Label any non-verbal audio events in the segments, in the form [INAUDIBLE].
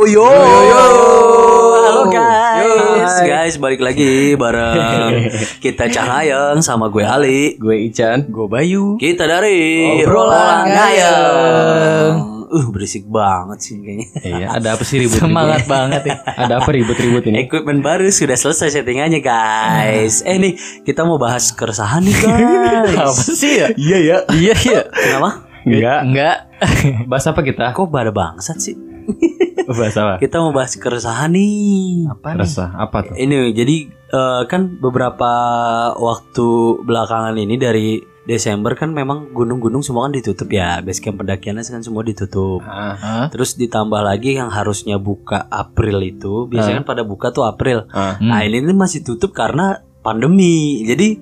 Yo yo yo. Halo Yo. guys. Hai. Guys, balik lagi bareng [LAUGHS] kita Cahayang sama gue Ali. Gue Ican. Gue Bayu. Kita dari Obrolan Ngayang. Uh, berisik banget sih kayaknya. Iya, ada apa sih ribut? Semangat banget ya. Ada apa ribut-ribut ini? Equipment baru sudah selesai settingannya guys. Eh nih, kita mau bahas keresahan nih guys. [LAUGHS] Apa sih ya? Iya ya. Iya iya. Kenapa? Enggak. Enggak. Bahas apa kita? Kok pada bangsat sih? [LAUGHS] Bahas apa? Kita mau bahas keresahan nih. Apa nih? Resah apa tuh? Ini jadi eh, kan beberapa waktu belakangan ini dari Desember kan memang gunung-gunung semua kan ditutup ya, base camp pendakiannya kan semua ditutup. Hah? Terus ditambah lagi yang harusnya buka April itu, biasanya kan pada buka tuh April. ah. Nah ini nih masih tutup karena pandemi. Jadi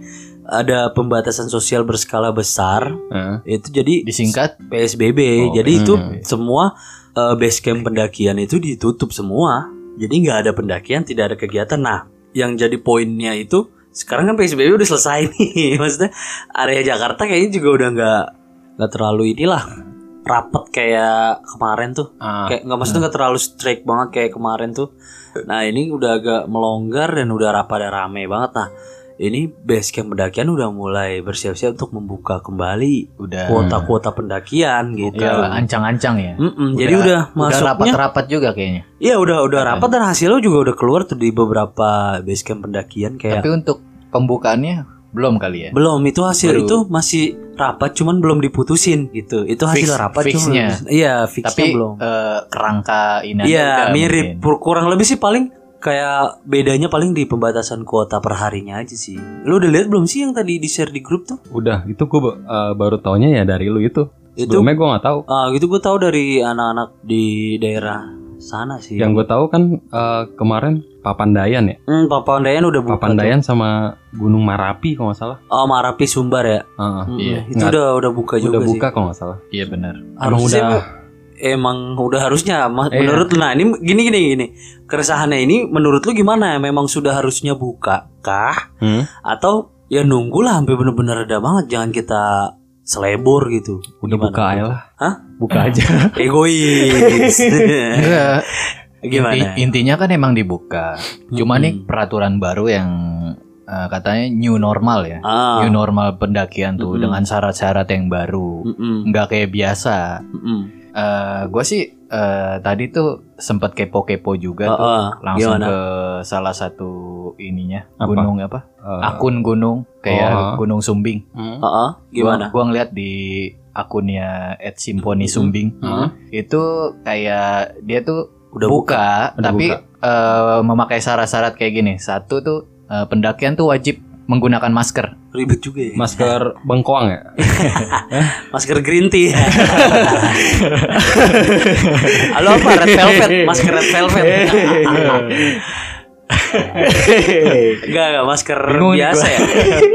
ada pembatasan sosial berskala besar. ah. Itu jadi Disingkat PSBB. Oh, Jadi itu PSBB. semua eh, base camp pendakian itu ditutup semua. Jadi nggak ada pendakian, tidak ada kegiatan. Nah, yang jadi poinnya itu sekarang kan PSBB udah selesai nih. [LAUGHS] Maksudnya area Jakarta kayaknya juga udah nggak nggak terlalu inilah rapet kayak kemarin tuh. Ah. Kayak nggak maksudnya nggak terlalu strict banget kayak kemarin tuh. Nah ini udah agak melonggar dan udah pada rame banget. Nah ini base camp pendakian udah mulai bersiap-siap untuk membuka kembali udah kuota-kuota pendakian gitu. ya ancang-ancang ya. Mm-mm, jadi udah Udah masuknya, rapat-rapat juga kayaknya. iya udah udah rapat dan hasilnya juga udah keluar tuh di beberapa base camp pendakian kayak Tapi untuk pembukaannya belum kali ya. belum itu hasil Baru. itu masih rapat cuman belum diputusin gitu. Itu hasil Fix- rapat cuma fixnya. Iya fixnya Tapi belum. eh, kerangka ini Iya mirip Pur- kurang lebih sih paling kayak bedanya paling di pembatasan kuota perharinya aja sih. Lu udah lihat belum sih yang tadi di share di grup tuh? Udah, itu gue baru taunya ya dari lu itu. Itu Sebelumnya gue nggak tahu. ah gitu gue tahu dari anak-anak di daerah sana sih. Yang gue tahu kan eh, kemarin Papandayan ya. Hmm, Papandayan udah buka. tuh. Papandayan sama Gunung Marapi kalau nggak salah. Oh, Marapi Sumbar ya. Ah, Mm-mm. Iya. Itu Nggak- udah udah buka juga udah sih. buka kalau nggak salah. Iya benar. Harusnya udah- emang udah harusnya Ma- Iya. menurut lu nah ini gini gini gini keresahannya ini menurut lu gimana memang sudah harusnya buka kah Hmm? atau ya nunggulah sampai bener-bener reda banget jangan kita selebor gitu Udah Gimana? buka aja lah. Hah? Buka aja. [LAUGHS] egois Enggak. [LAUGHS] gimana Inti- intinya kan emang dibuka. Cuma nih Mm-mm. peraturan baru yang eh, katanya new normal ya. ah New normal pendakian tuh Mm-mm. dengan syarat-syarat yang baru. mm-mm, Nggak kayak biasa. mm-mm. Eh gue sih eh, tadi tuh sempet kepo-kepo juga Ah, tuh langsung Gimana? ke salah satu ininya Apa? gunung apa Eh, akun gunung kayak Oh. Gunung Sumbing. hmm. Ah, ah. gimana Gua, gua ngeliat di akunnya @simponi Sumbing Hmm. itu kayak dia tuh udah buka, Udah tapi eh, memakai syarat-syarat kayak gini. Satu tuh eh, pendakian tuh wajib menggunakan masker. ribet juga ya Masker bengkoang ya? [LAUGHS] masker green tea [LAUGHS] halo apa red velvet masker red velvet [LAUGHS] Enggak, enggak, masker Bingung biasa gua. ya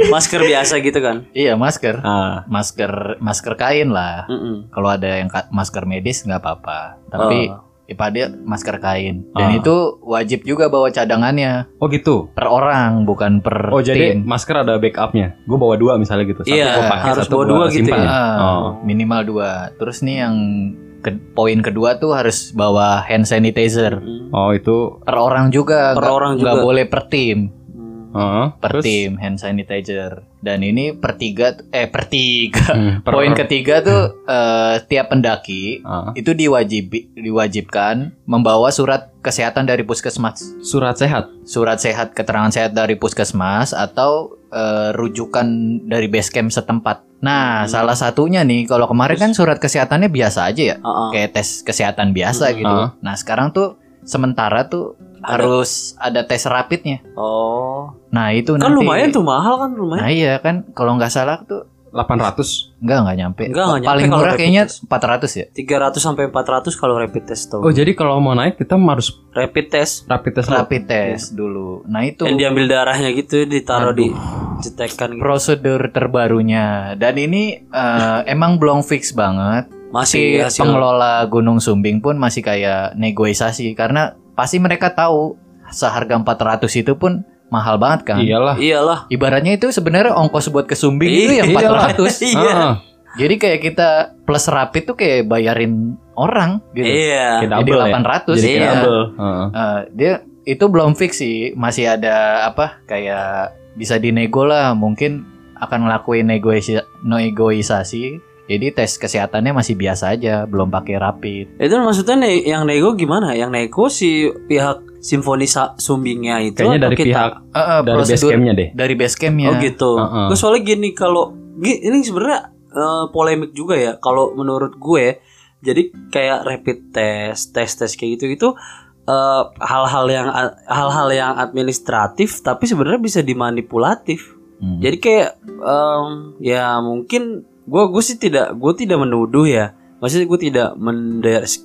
Masker biasa gitu kan Iya masker, Ah. masker masker kain lah. Mm-mm. Kalau ada yang masker medis nggak apa-apa. Tapi Oh. Pada masker kain. Dan Ah. itu wajib juga bawa cadangannya Oh gitu. per orang bukan per Oh jadi tim. masker ada backupnya. Gue bawa dua misalnya gitu. Satu Iya, pakai, harus satu bawa dua gitu simpan. ya. Ah, Oh. minimal dua. Terus nih yang ke- poin kedua tuh harus bawa hand sanitizer Mm. Oh itu. per orang juga. Per nggak- orang juga. boleh per tim. Heeh. Per Terus? tim hand sanitizer. Dan ini per tiga eh per tiga. Hmm, [LAUGHS] per- Poin ketiga tuh eh, tiap pendaki Ah. itu diwajib diwajibkan membawa surat kesehatan dari puskesmas. Surat sehat. Surat sehat keterangan sehat dari puskesmas atau eh, rujukan dari base camp setempat. Nah, Hmm. salah satunya nih kalau kemarin kan surat kesehatannya biasa aja ya. Ah, ah. Kayak tes kesehatan biasa Hmm. gitu. Ah. Nah, sekarang tuh sementara tuh Ada. harus ada tes rapidnya. Oh Nah, itu Kan nanti lumayan tuh mahal kan lumayan Nah, iya kan kalau nggak salah tuh 800. enggak enggak nyampe. Enggak, enggak nyampe Paling murah kayaknya test. 400 ya. 300 sampai 400 kalau rapid test tuh Oh jadi kalau mau naik kita harus Rapid test rapid test? Rapid test dulu. Nah, itu Yang diambil darahnya gitu Ditaruh di Cetekan gitu prosedur terbarunya dan ini eh, [LAUGHS] emang belum fix banget. Masih Si hasil pengelola Gunung Sumbing pun masih kayak negosiasi karena pasti mereka tahu seharga 400 itu pun mahal banget kan. Iyalah. Iyalah Ibaratnya itu sebenarnya ongkos buat ke Sumbing itu yang Iyalah. 400. [LAUGHS] Iya Jadi kayak kita plus rapid tuh kayak bayarin orang gitu. Iya. Jadi double ya. 800 Jadi iya. double. Heeh. Eh, dia itu belum fix sih, masih ada apa kayak bisa dinego lah, mungkin akan ngelakuin negoisi negosiasi. Jadi tes kesehatannya masih biasa aja, belum pakai rapid. Itu maksudnya ne- yang nego gimana? Yang nego si pihak Simfoni Sa- Sumbingnya itu Kayaknya dari kita? pihak Eh, eh, dari base prosedur campnya deh. dari base campnya. Oh gitu. Heeh. Gue soalnya gini kalau ini sebenarnya eh, polemik juga ya kalau menurut gue. Jadi kayak rapid test, tes tes kayak gitu itu eh, hal-hal yang hal-hal yang administratif tapi sebenarnya bisa dimanipulatif. Hmm. Jadi kayak em, ya mungkin gue gue sih tidak gue tidak menuduh ya. Maksudnya gue tidak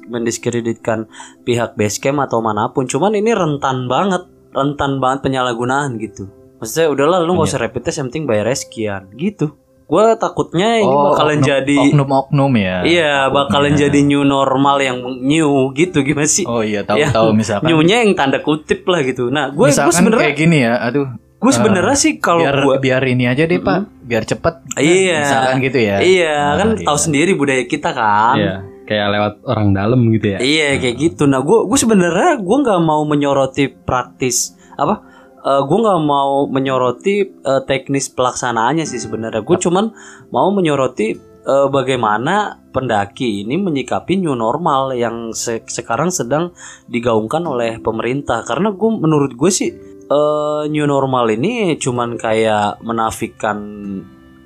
mendiskreditkan pihak basecamp atau mana pun. Cuman ini rentan banget, rentan banget penyalahgunaan gitu. Maksudnya udahlah lu nggak usah rapid test yang penting bayar sekian gitu. Gue takutnya ini Oh, bakalan oknum- jadi oknum-oknum ya. iya bakalan Oknumnya. jadi new normal yang new gitu gimana sih? Oh iya, tahu Ya, tahu misalkan. Newnya yang tanda kutip lah gitu. Nah gue gue misalkan sebenarnya kayak gini ya, aduh. Gue sebenarnya sih kalau biar gue biar ini aja deh, Pak. Biar cepet. Iya. Misalkan gitu ya. Iya, Nah, kan iya. tahu sendiri budaya kita kan. Iya. Kayak lewat orang dalam gitu ya. Iya, kayak gitu. Nah, gue gue sebenarnya gue nggak mau menyoroti praktis apa? Eh gue nggak mau menyoroti eh, teknis pelaksanaannya sih sebenarnya. Gue cuman mau menyoroti eh, bagaimana pendaki ini menyikapi new normal yang se- sekarang sedang digaungkan oleh pemerintah. Karena gue menurut gue sih eh, new normal ini cuman kayak menafikan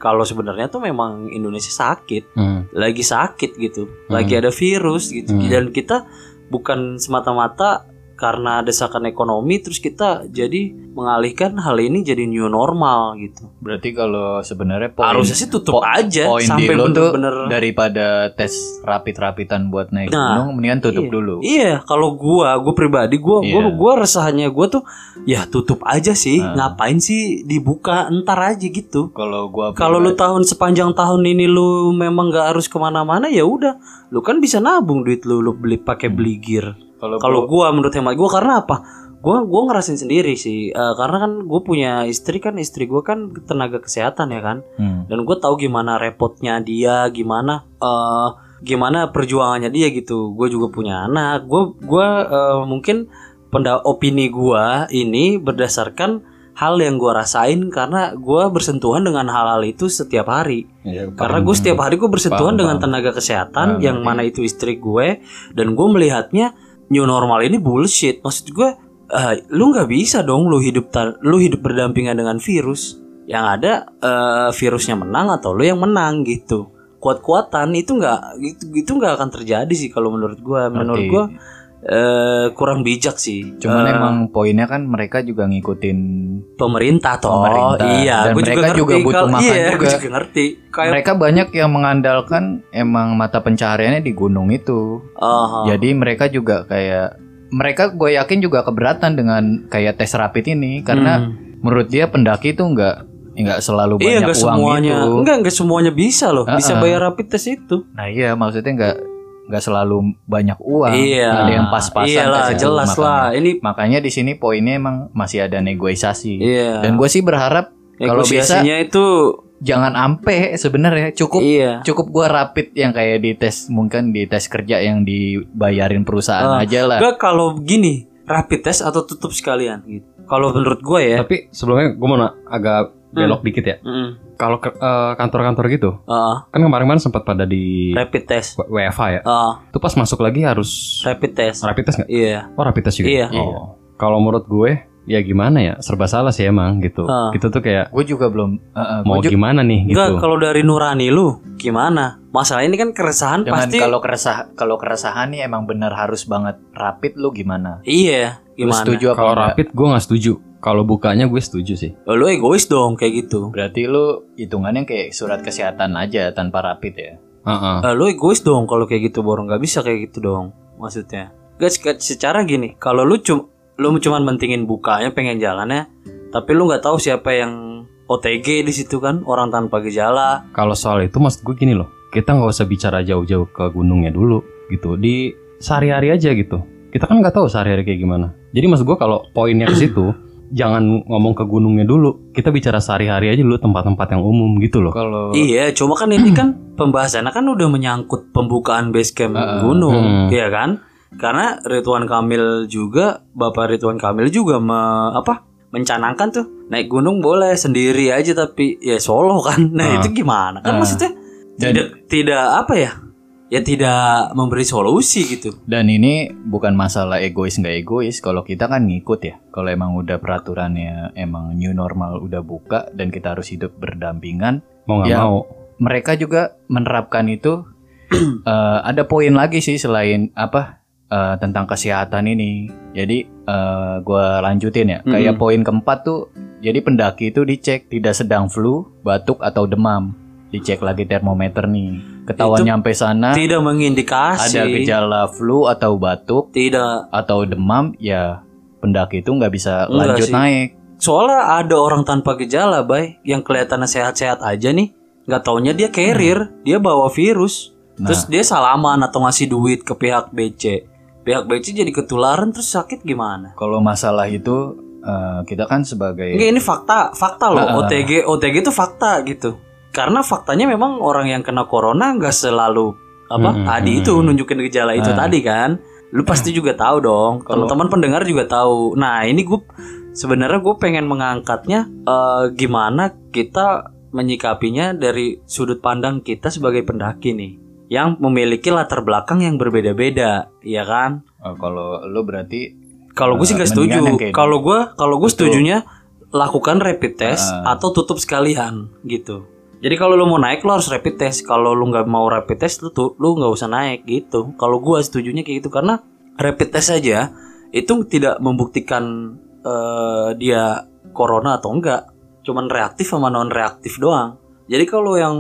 kalau sebenarnya tuh memang Indonesia sakit Hmm. lagi sakit gitu, lagi ada virus gitu, Hmm. dan kita bukan semata-mata karena desakan ekonomi terus kita jadi mengalihkan hal ini jadi new normal gitu. Berarti kalau sebenarnya poin Harusnya sih tutup po- aja poin sampai bener-bener. daripada tes rapid-rapidan buat naik Nah, gunung mendingan tutup iya. dulu. Iya, kalau gua, gua pribadi gua gua Iya. gua resahnya gua tuh ya tutup aja sih. Ah. Ngapain sih dibuka entar aja gitu. Kalau gua Kalau lu tahun sepanjang tahun ini lu memang nggak harus ke mana-mana ya udah, lu kan bisa nabung duit lu, lu beli pakai beli gear. Kalau gua menurut hemat gua karena apa? Gua gua ngerasain sendiri sih. Eh, karena kan gue punya istri kan istri gua kan tenaga kesehatan ya kan. Hmm. Dan gue tahu gimana repotnya dia, gimana eh gimana perjuangannya dia gitu. Gue juga punya anak. Gua gua eh, mungkin penda opini gua ini berdasarkan hal yang gua rasain karena gua bersentuhan dengan hal-hal itu setiap hari. Iya, Karena gue setiap hari gue bersentuhan Paham, dengan paham. tenaga kesehatan Nah, yang mana itu istri gue dan gue melihatnya new normal ini bullshit. Maksud gue, eh, lu nggak bisa dong lu hidup ta- lu hidup berdampingan dengan virus. Yang ada eh, virusnya menang atau lu yang menang gitu. Kuat-kuatan itu nggak gitu gitu nggak akan terjadi sih kalau menurut gue. Menurut gue eh, kurang bijak sih. Cuman Eh, emang poinnya kan mereka juga ngikutin pemerintah toh. Pemerintah. Iya, Dan gue juga mereka ngerti. juga butuh makan iya, juga. juga ngerti. Kayak mereka banyak yang mengandalkan emang mata pencahariannya di gunung itu. Aha. Jadi mereka juga kayak mereka gue yakin juga keberatan dengan kayak tes rapid ini karena Hmm. menurut dia pendaki itu nggak nggak selalu Iya banyak nggak uang semuanya itu. Enggak nggak semuanya bisa loh Bisa Uh-uh. bayar rapid test itu Nah iya maksudnya nggak nggak selalu banyak uang. Iya Ada yang pas-pasan. Iyalah tes jelas makanya. lah Ini Makanya di sini poinnya emang masih ada negosiasi. Iya Dan gue sih berharap kalau bisa Negosiasinya itu jangan ampe sebenarnya cukup Iya cukup gua rapid yang kayak di tes mungkin di tes kerja yang dibayarin perusahaan Ah, aja lah. Enggak kalau gini Rapid test atau tutup sekalian gitu Kalau menurut gue ya Tapi sebelumnya gue mau agak belok dikit ya. mm, Kalau ke- eh, kantor-kantor gitu, ah, kan kemarin-kemarin sempat pada di Rapid test W- WFH ya. ah, Itu pas masuk lagi harus Rapid test rapid test nggak? Iya Oh rapid test juga. Iya. Oh. Kalau menurut gue ya gimana ya serba salah sih emang gitu. Ah. Gitu tuh kayak Gue juga belum gua mau ju- gimana nih gitu. Enggak kalau dari Nurani lu Gimana Masalah ini kan keresahan dengan pasti kalau keresah kalau keresahan nih emang bener harus banget rapid lu gimana? Iya Lu Gimana setuju apa Kalau rapid gue nggak setuju. Kalau bukanya gue setuju sih. Oh, Lu egois dong kayak gitu Berarti lu hitungannya kayak surat kesehatan aja tanpa rapid ya. Heeh. Eh, lu egois dong kalau kayak gitu Bor nggak bisa kayak gitu dong maksudnya guys secara gini kalau lu cum lu cuma mentingin bukanya pengen jalannya tapi lu nggak tahu siapa yang OTG di situ kan orang tanpa gejala Kalau soal itu maksud gue gini loh. Kita nggak usah bicara jauh-jauh ke gunungnya dulu gitu. Di sehari-hari aja gitu. Kita kan nggak tahu sehari-hari kayak gimana. Jadi maksud gue kalau poinnya ke situ, [CLEARS THROAT] jangan ngomong ke gunungnya dulu. Kita bicara sehari-hari aja dulu tempat-tempat yang umum gitu loh. Kalau Iya, cuma kan ini kan pembahasannya kan udah menyangkut pembukaan base camp gunung, Hmm. iya kan? Karena Ridwan Kamil juga, Bapak Ridwan Kamil juga me- apa? mencanangkan tuh naik gunung boleh sendiri aja tapi ya solo kan. Nah, Ah. itu gimana? Kan Ah. maksudnya Dan- tidak tidak apa ya? Ya tidak memberi solusi gitu. Dan ini bukan masalah egois nggak egois. Kalau kita kan ngikut ya. Kalau emang udah peraturannya emang new normal udah buka dan kita harus hidup berdampingan, Mau nggak Ya. mau. mereka juga menerapkan itu. [CLEARS THROAT] Eh, ada poin lagi sih selain apa eh, tentang kesehatan ini. Jadi eh, gua lanjutin ya. Kayak Mm-mm. poin keempat tuh. Jadi pendaki itu dicek tidak sedang flu, batuk atau demam. Dicek lagi termometer nih. Ketahuan Itu nyampe sana Tidak mengindikasi. ada gejala flu atau batuk Tidak. atau demam ya pendaki itu nggak bisa Enggak lanjut sih. naik. Soalnya ada orang tanpa gejala, bay, yang kelihatannya sehat-sehat aja nih, nggak taunya dia carrier, dia bawa virus, Nah. terus dia salaman atau ngasih duit ke pihak BC, pihak BC jadi ketularan terus sakit gimana? Kalau masalah itu eh, kita kan sebagai Enggak ini fakta, fakta loh. Ah. OTG, OTG itu fakta gitu. Karena faktanya memang orang yang kena corona nggak selalu apa Hmm, tadi hmm, itu nunjukin gejala itu Ah. tadi kan. Lu pasti juga tahu dong. Teman-teman pendengar juga tahu. Nah ini gue sebenarnya gue pengen mengangkatnya eh, gimana kita menyikapinya dari sudut pandang kita sebagai pendaki nih yang memiliki latar belakang yang berbeda-beda, ya kan? eh, kalau lu berarti Kalau gue sih Eh, gak setuju. Kalau gue kalau gue setujunya lakukan rapid test Ah. atau tutup sekalian gitu. Jadi kalau lu mau naik lu harus rapid test. Kalau lu nggak mau rapid test lu tuh lu nggak usah naik gitu. Kalau gue setujunya kayak gitu karena rapid test aja itu tidak membuktikan eh, dia corona atau enggak. Cuman reaktif sama non reaktif doang. Jadi kalau yang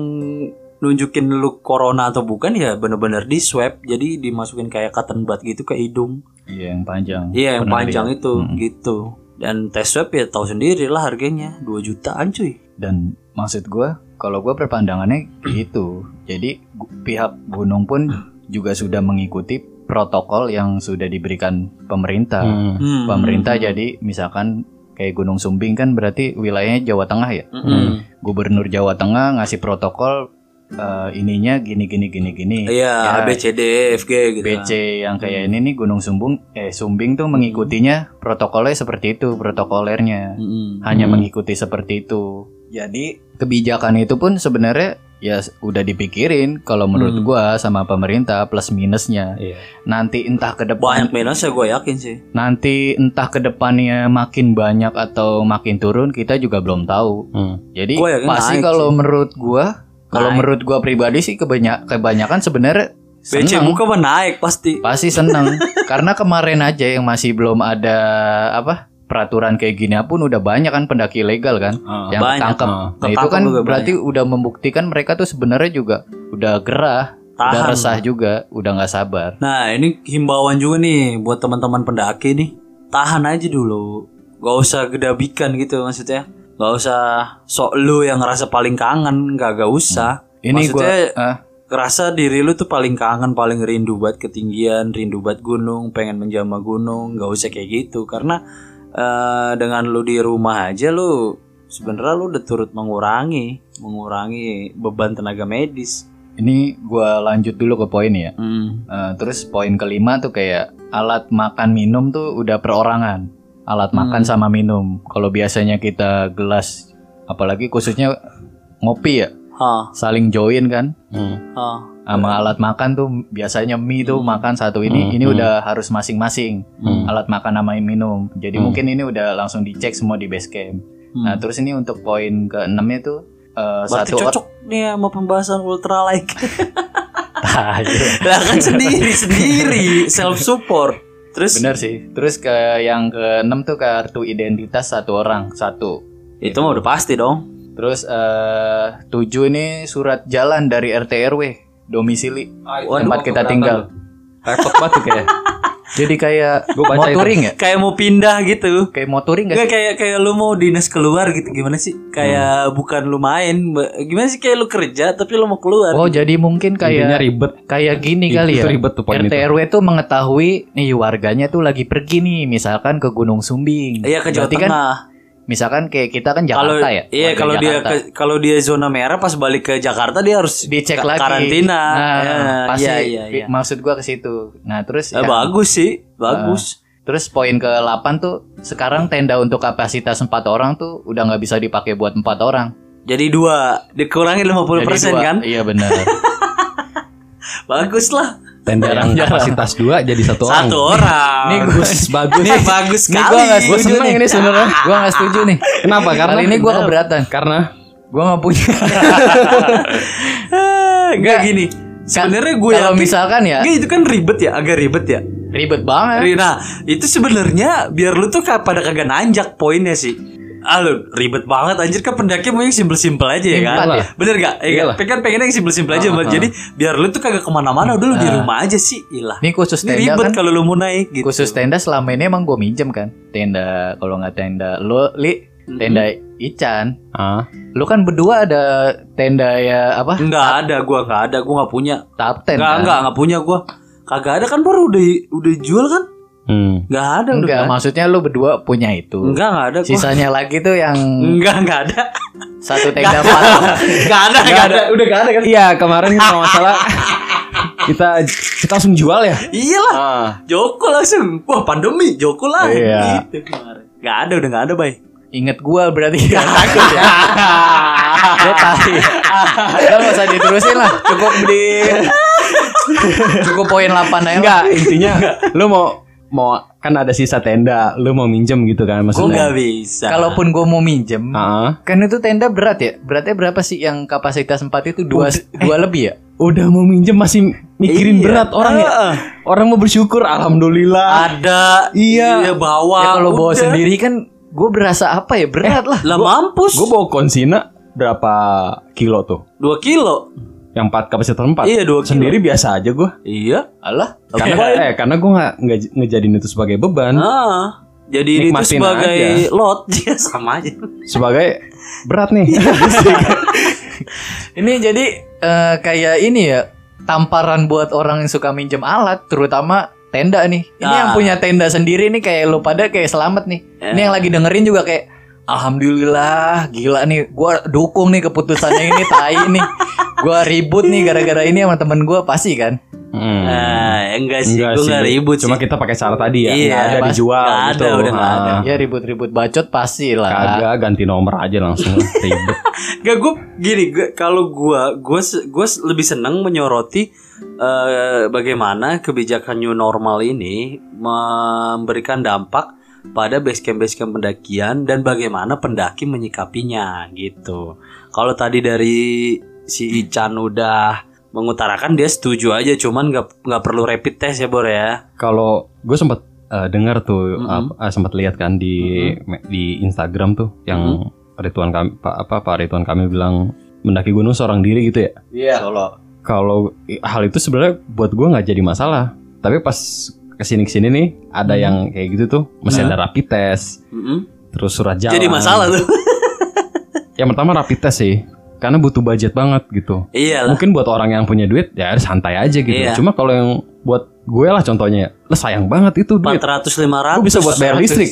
nunjukin lu corona atau bukan ya bener-bener di swab jadi dimasukin kayak cotton bud gitu ke hidung iya yang panjang. Iya yang Pernah panjang lihat. itu Mm. gitu. Dan tes swab ya tahu sendiri lah harganya 2 jutaan cuy. Dan maksud gua kalau gua perpandangannya [CLEARS THROAT] gitu. Jadi pihak gunung pun juga sudah mengikuti protokol yang sudah diberikan pemerintah. Hmm. Hmm. Pemerintah jadi misalkan kayak Gunung Sumbing kan berarti wilayahnya Jawa Tengah ya. Mm-mm. Gubernur Jawa Tengah ngasih protokol eh, ininya gini gini gini gini. Iya, Ya, A B C D F G gitu. BC yang kayak ini nih Gunung Sumbung eh Sumbing tuh mengikutinya protokolnya seperti itu protokolernya Mm-mm. hanya Hmm. mengikuti seperti itu jadi kebijakan itu pun sebenarnya ya udah dipikirin kalau menurut Hmm. gua sama pemerintah plus minusnya Iya. nanti entah ke Banyak depan minusnya gue yakin sih. nanti entah ke depannya makin banyak atau makin turun kita juga belum tahu Hmm. jadi Gua pasti kalau menurut gua kalau menurut gua pribadi sih kebanyak kebanyakan sebenarnya BC seneng. buka mah naik pasti. Pasti seneng [LAUGHS] Karena kemarin aja yang masih belum ada Apa Peraturan kayak gini pun udah banyak kan pendaki ilegal kan Ah. Yang banyak. ketangkep Ah. Nah itu kan berarti udah membuktikan mereka tuh sebenarnya juga Udah gerah Udah Tahan. resah juga Udah nggak sabar Nah ini himbauan juga nih buat teman-teman pendaki nih. Tahan aja dulu. Gak usah gedabikan gitu maksudnya. Gak usah sok lu yang ngerasa paling kangen. Gak gak usah. Ini gua Maksudnya ah, Kerasa diri lu tuh paling kangen, paling rindu buat ketinggian, rindu buat gunung, pengen menjama gunung, nggak usah kayak gitu. Karena eh, dengan lu di rumah aja lu sebenarnya lu udah turut mengurangi, mengurangi beban tenaga medis. Ini gua lanjut dulu ke poin ya. Hmm. Eh, Terus poin kelima tuh kayak Alat makan minum tuh udah perorangan. Alat makan sama minum. Kalau biasanya kita gelas Apalagi khususnya ngopi ya. Ha, Saling join kan. Ha. Sama alat makan tuh biasanya mie tuh makan satu ini Hmm, ini hmm. udah harus masing-masing Hmm. alat makan sama minum jadi Hmm. mungkin ini udah langsung dicek semua di base camp Hmm. nah terus ini untuk poin ke enamnya tuh Berarti satu cocok nih sama pembahasan ultralight. [LAUGHS] Tai. [LAUGHS] lah kan sendiri sendiri self support. Terus bener sih terus ke yang ke enam tuh kartu identitas satu orang satu itu mah udah pasti dong. terus eh tujuh ini surat jalan dari RT RW domisili Waduh, tempat kita tinggal Repot banget tuh kayak. [LAUGHS] Jadi kayak Gua baca mau itu. touring ya? Kayak mau pindah gitu. Kayak mau touring gak Enggak sih? kayak kayak lu mau dinas keluar gitu gimana sih? Kayak bukan lu main, gimana sih kayak lu kerja tapi lu mau keluar. Oh jadi mungkin Intinya kayak ribet. kayak gini Itu- kali ya. itu ribet tuh RT itu. RW tuh mengetahui nih warganya tuh lagi pergi nih, misalkan ke Gunung Sumbing. Iya ke Jawa Berarti kan Tengah. Misalkan kayak kita kan Jakarta ya. iya kalau dia kalau dia zona merah pas balik ke Jakarta dia harus dicek ka- lagi karantina. Nah, Ya, pasti iya, iya, iya. maksud gua ke situ. Nah, terus Eh, yang- bagus sih, bagus. terus poin ke-8 tuh sekarang tenda untuk kapasitas 4 orang tuh udah nggak bisa dipakai buat empat orang. Jadi dua dikurangin 50% Jadi dua. kan? Iya benar. [LAUGHS] Bagus lah. Tenda yang kapasitas dua jadi satu orang. Satu orang. Nih gue bagus. Ini bagus Ini sekali. gua nggak Gue setuju seneng nih. ini sebenarnya. Gua nggak setuju nih. Kenapa? Karena Kali ini gua keberatan. Karena Gua nggak punya. [LAUGHS] Enggak gini. Sebenarnya gue kalau misalkan ya Enggak, itu kan ribet ya, agak ribet ya. ribet banget. Nah, itu sebenarnya biar lu tuh pada kagak nanjak poinnya sih. Lu ribet banget anjir kan pendaki mau yang simpel-simpel aja ya kan. Ya. Bener gak? Eh, Iyalah. kan pengen yang simpel-simpel aja Mbak. ah. Jadi biar lu tuh kagak ke mana-mana udah lu di rumah aja sih. Ilah. Ini khusus Ini tenda ribet kan. kalau lu mau naik gitu. Khusus tenda selama ini emang gue minjem kan. Tenda kalau nggak tenda lo li tenda Ican. ah, Lu kan berdua ada tenda ya apa? Enggak ada gua enggak ada, gua enggak punya. Top ten Enggak, kan? enggak, enggak punya gua. Kagak ada kan baru udah udah jual kan? Hmm. Enggak ada. Enggak, nggak ada. maksudnya lu berdua punya itu. Enggak, enggak ada gua. Sisanya lagi tuh yang Enggak, enggak ada. satu tenda empat. Enggak ada, enggak ada. Udah enggak ada kan? Iya kemarin kalau nggak salah [LAUGHS] kita kita langsung jual ya. Iyalah. Ah. Joko langsung. Wah, pandemi Joko lah. Iya. Gitu kemarin. Enggak ada, udah enggak ada, Bay. Ingat gua berarti ya takut ya. [LAUGHS] Lo tahu. Lo gak usah diterusin lah. Cukup di [LAUGHS] Cukup poin 8 aja. Enggak, intinya lu mau mau kan ada sisa tenda, lu mau minjem gitu kan maksudnya. enggak bisa. Kalaupun gua mau minjem, Ah, kan itu tenda berat ya. Beratnya berapa sih yang kapasitas 4 itu dua dua lebih ya? udah mau minjem masih mikirin Iya. berat orang ya. Ah. Orang mau bersyukur alhamdulillah. ada. Iya. Iya, bawa. ya kalau bawa udah. sendiri kan gue berasa apa ya berat lah. Lah mampus. Gue bawa konsina berapa kilo tuh? 2 kilo. Yang 4 kapasitas 4 Iya, dua kilo. Sendiri biasa aja gue Iya. Alah. Karena eh karena gue nggak ngejadiin itu sebagai beban Ah. Jadi itu sebagai aja. lot [LAUGHS] Iya sama aja. sebagai berat nih. [LAUGHS] Ini jadi eh, kayak ini ya tamparan buat orang yang suka minjem alat, terutama tenda nih. Ini Ah. yang punya tenda sendiri nih kayak lu pada kayak selamat nih. Ya. Ini yang lagi dengerin juga kayak Alhamdulillah, gila nih, gua dukung nih keputusannya ini, tai nih. Gua ribut nih gara-gara ini sama temen gua pasti kan. Hmm. Ah, enggak sih, Enggak gue sih. enggak ribut Cuma sih. kita pakai cara tadi ya. Iya, Nggak ada pas- dijual nggak gitu. ada, udah nggak ada. Ah. Ya ribut-ribut bacot pasti lah. Kagak ganti nomor aja langsung ribet. [LAUGHS] Gak gue gini, gue kalau gue gue gue lebih seneng menyoroti eh, bagaimana kebijakan new normal ini memberikan dampak pada base camp base camp pendakian dan bagaimana pendaki menyikapinya gitu. Kalau tadi dari si Ican udah mengutarakan dia setuju aja, cuman nggak nggak perlu rapid test ya Bor ya. Kalau gue sempat eh, dengar tuh, Mhm. apa- eh, sempat lihat kan di me- di Instagram tuh yang Ridwan kami Pak apa Pak Ridwan kami bilang mendaki gunung seorang diri gitu ya. Iya. Solo. Kalau hal itu sebenarnya buat gue nggak jadi masalah. Tapi pas ke sini ke sini nih ada yang kayak gitu tuh, mesti ada rapid test, Mm-mm. terus surat jalan. Jadi masalah tuh. [LAUGHS] Yang pertama rapid test sih, karena butuh budget banget gitu. Iyalah. Mungkin buat orang yang punya duit ya santai aja gitu. Iya. Cuma kalau yang buat gue lah contohnya, lah sayang banget itu duit. 400 500. Gue bisa buat bayar listrik.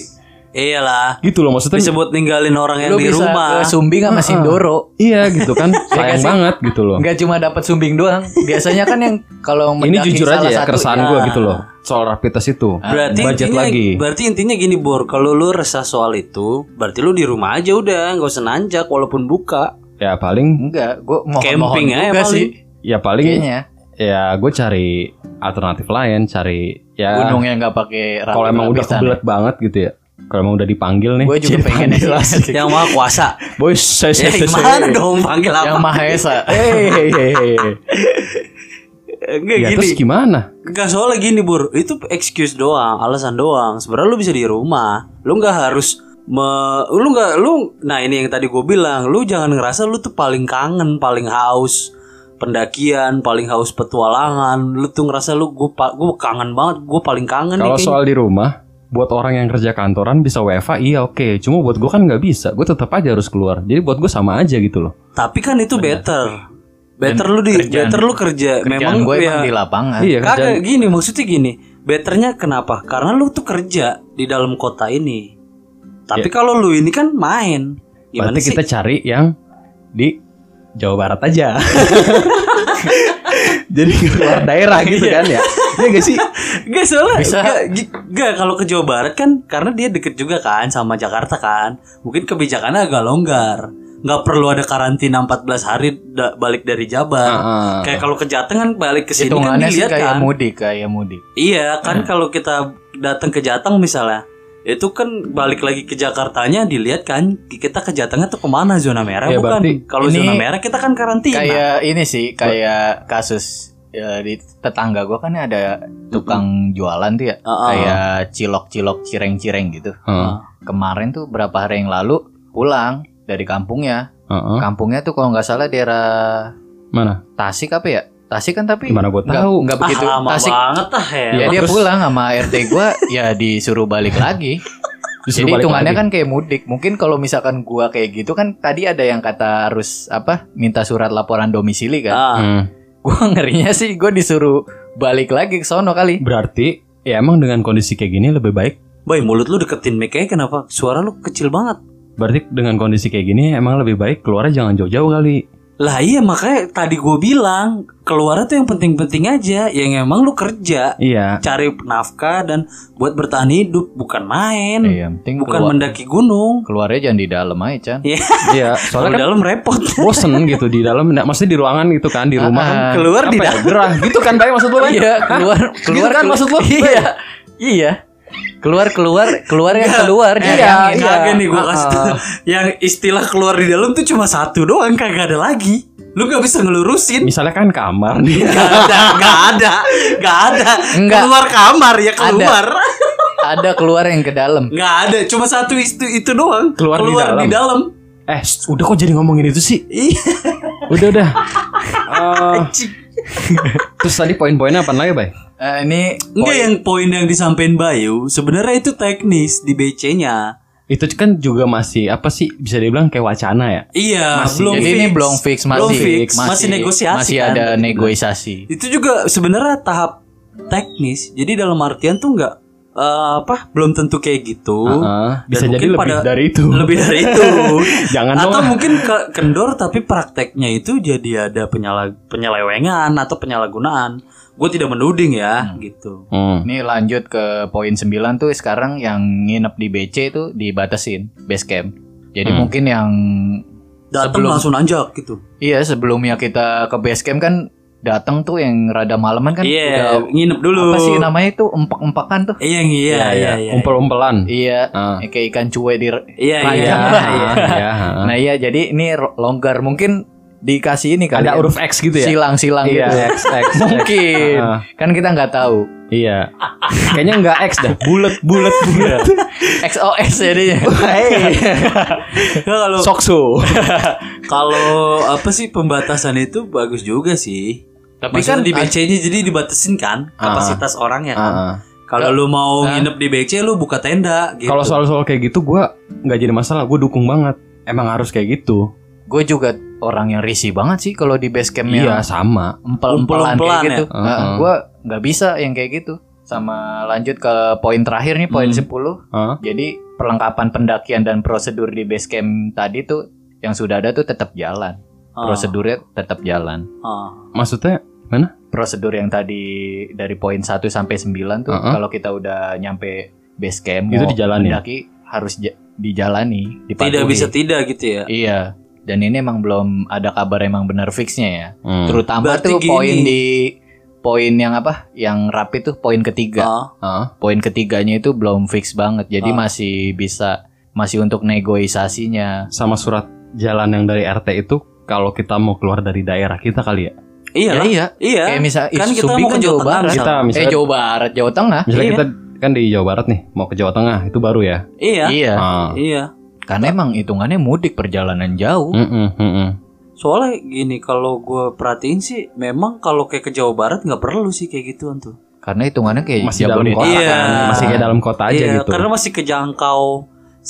Iyalah. Gitu loh maksudnya. Bisa buat ninggalin orang yang di bisa rumah. ke Sumbing sama Sindoro. Iya gitu kan, [LAUGHS] sayang banget gitu loh. Enggak cuma dapat sumbing doang. Biasanya kan yang kalau Ini jujur aja ya keresahan ya. gue gitu loh soal rapid test itu. Berarti budget intinya, lagi. berarti intinya gini Bor, kalau lu resah soal itu, berarti lu di rumah aja udah, nggak usah nanjak walaupun buka. Ya paling, Enggak, gua mohon Camping mohon aja paling. sih ya paling kayaknya. ya gue cari alternatif lain, cari ya Gunung yang nggak pakai kalau emang udah kebelet banget gitu ya. Kalau emang udah dipanggil nih. Gue juga jadi pengen ya. asik. [LAUGHS] Yang maha kuasa. Boy, saya ya gimana dong panggil apa? yang Maha Esa. [LAUGHS] Hey, hey, hey. Enggak Ya gini. terus gimana? Enggak soalnya gini Bur, itu excuse doang, alasan doang. Sebenarnya lu bisa di rumah. Lu nggak harus me, lu nggak lu nah ini yang tadi gue bilang, lu jangan ngerasa lu tuh paling kangen, paling haus, pendakian, paling haus petualangan. Lu tuh ngerasa lu gue gue kangen banget, gue paling kangen Kalau soal di rumah, buat orang yang kerja kantoran bisa WFA, iya oke. Cuma buat gue kan nggak bisa. Gue tetap aja harus keluar. Jadi buat gue sama aja gitu loh. Tapi kan itu better. Better lu di kerjaan- better lu kerja. Kerjaan Memang gue ya, emang di lapangan. Iya Kagak gini maksudnya gini. Betternya kenapa? Karena lu tuh kerja di dalam kota ini. Tapi kalau lu ini kan main. Gimana Berarti sih? kita cari yang di Jawa Barat aja. [LAUGHS] Jadi keluar [LAUGHS] daerah gitu kan ya. Iya gak sih? Gak soalnya Bisa. Gak, gak, kalau ke Jawa Barat kan Karena dia deket juga kan Sama Jakarta kan Mungkin kebijakannya agak longgar Gak perlu ada karantina 14 hari da- Balik dari Jabar Heeh. Kayak kalau ke Jateng kan balik ke sini kan dilihat kayak kan mudik, kayak mudik. Iya kan kalau kita datang ke Jateng misalnya itu kan balik lagi ke Jakartanya dilihat kan kita ke Jatengnya tuh ke mana zona merah Ya, bukan kalau zona merah kita kan karantina Kayak ini sih, kayak kasus ya, di tetangga gua kan ada tukang jualan tuh ya, Heeh. kayak cilok-cilok cireng-cireng gitu. Heeh. Kemarin tuh berapa hari yang lalu pulang dari kampungnya. Heeh. Kampungnya tuh kalau nggak salah daerah Mana? Tasik apa ya? Tasik kan tapi Gimana gua nggak- tahu? nggak ah, begitu. lama Tasik banget ah ya, Ya dia pulang sama RT gua ya disuruh balik lagi. [LAUGHS] Disuruh Jadi balik hitungannya lagi. kan kayak mudik. Mungkin kalau misalkan gua kayak gitu kan tadi ada yang kata harus apa? Minta surat laporan domisili kan. Ah, Hmm. Gua [LAUGHS] ngerinya sih gua disuruh balik lagi ke sono kali. Berarti ya emang dengan kondisi kayak gini lebih baik. boy mulut lu deketin mic kenapa suara lu kecil banget Berarti dengan kondisi kayak gini emang lebih baik keluarnya jangan jauh-jauh kali. Lah iya makanya tadi gue bilang keluarnya tuh yang penting-penting aja yang emang lu kerja Iya. cari nafkah dan buat bertahan hidup bukan main Iya, penting bukan keluar, mendaki gunung keluarnya jangan di dalam aja, Chan. Iya. Iya, [LAUGHS] soalnya kan dalam repot. bosen gitu di dalam maksudnya di ruangan gitu kan di rumah kan Ah, Keluar di ya, dalam. gerah gitu kan Bay maksud lu Bay? Iya, keluar keluar kan kelu- maksud lu? Iya. Iya. Keluar keluar keluar yang keluar nyari iya, angin. iya. Kagak nih gue kasih tau. Yang istilah keluar di dalam tuh cuma satu doang, kagak ada lagi. Lu gak bisa ngelurusin. Misalnya kan kamar [LAUGHS] nih. Gak ada, gak ada, gak ada. Enggak. Keluar kamar ya keluar. Ada keluar yang ke dalam. Gak ada, cuma satu itu itu doang. Keluar di dalam. di dalam. Eh, udah kok jadi ngomongin itu sih? Iya. Udah udah. [LAUGHS] Eh, [LAUGHS] terus tadi poin-poinnya apa lagi, Bay? Eh, ini Enggak yang poin yang disampaikan Bayu, sebenarnya itu teknis di BC-nya. Itu kan juga masih apa sih bisa dibilang kayak wacana ya? Iya, Masih. belum jadi fix. ini belum fix masih Belum fix, masih, negosiasi masih kan. ada negosiasi. Itu juga sebenarnya tahap teknis. Jadi dalam artian tuh nggak eh, apa belum tentu kayak gitu. Heeh, bisa Dan jadi lebih pada- dari itu. Lebih dari itu. [LAUGHS] Jangan atau dong. mungkin ke- kendor tapi prakteknya itu jadi ada penyala penyelewengan atau penyalahgunaan. Gue tidak menuding ya, gitu. Hmm. Ini lanjut ke poin 9 tuh sekarang yang nginep di BC itu dibatasin base camp. Jadi Hmm. mungkin yang Datang Sebelum- langsung nanjak gitu. iya sebelumnya kita ke base camp kan datang tuh yang rada malaman kan Iya, udah nginep dulu. apa sih namanya itu empak-empakan tuh. Iya, iya, iya, iya. Umpel-umpelan. Iya, Ah. kayak ikan cuek di Iya, iya, iya. Iya, heeh. Nah iya jadi ini longgar mungkin dikasih ini kali Ada ya. huruf X gitu ya? silang-silang Iya, gitu. X, X, X. Mungkin Ah. kan kita nggak tahu. Iya. Kayaknya enggak X dah, bulat, bulat, bulat. XOS [LAUGHS] jadinya. Nggak, kalau Sokso. [LAUGHS] kalau apa sih pembatasan itu bagus juga sih. Tapi Maksudnya kan di BC-nya jadi dibatasin kan kapasitas orangnya kan. Heeh. Kalau lu mau Nah. nginep di BC lu buka tenda gitu. Kalau soal-soal kayak gitu gua nggak jadi masalah, gue dukung banget. Emang harus kayak gitu. gue juga orang yang risih banget sih kalau di base camp Iya, yang sama. empel-empelan Umpel-umpelan kayak gitu. ya? Nah, Heeh. gue nggak bisa yang kayak gitu. Sama lanjut ke poin terakhir nih poin Hmm. 10. Heeh. Jadi perlengkapan pendakian dan prosedur di base camp tadi tuh yang sudah ada tuh tetap jalan. Ah, Prosedurnya tetap jalan. ah. Maksudnya Prosedur yang tadi dari poin 1 sampai 9 tuh Heeh. kalau kita udah nyampe base camp Itu mau dijalanin? mendaki harus ja- dijalani, dipatuhi. Tidak bisa tidak gitu ya. Iya. Dan ini emang belum ada kabar emang benar fixnya ya. hmm. Terutama Berarti tuh gini. poin di poin yang apa? Yang rapi tuh poin ketiga. Ah, Heeh. Poin ketiganya itu belum fix banget. Jadi Ah. masih bisa masih untuk negosiasinya. sama surat jalan yang dari RT itu kalau kita mau keluar dari daerah kita kali ya. iya. Ya, iya. Iya. Kayak misalnya Kan kita Subi mau kan ke Jawa Jawa Barat. Kita eh misalnya Jawa Barat, Jawa Tengah. misalnya Iya. kita kan di Jawa Barat nih, mau ke Jawa Tengah, itu baru ya. Iya. Iya. Ah. Iya. Karena emang hitungannya mudik perjalanan jauh. Mm-mm, mm-mm. Soalnya gini kalau gue perhatiin sih memang kalau kayak ke Jawa Barat nggak perlu sih kayak gituan tuh. Karena hitungannya kayak Masih dalam kota Iya. kan, masih kayak dalam kota aja iya, gitu. karena masih kejangkau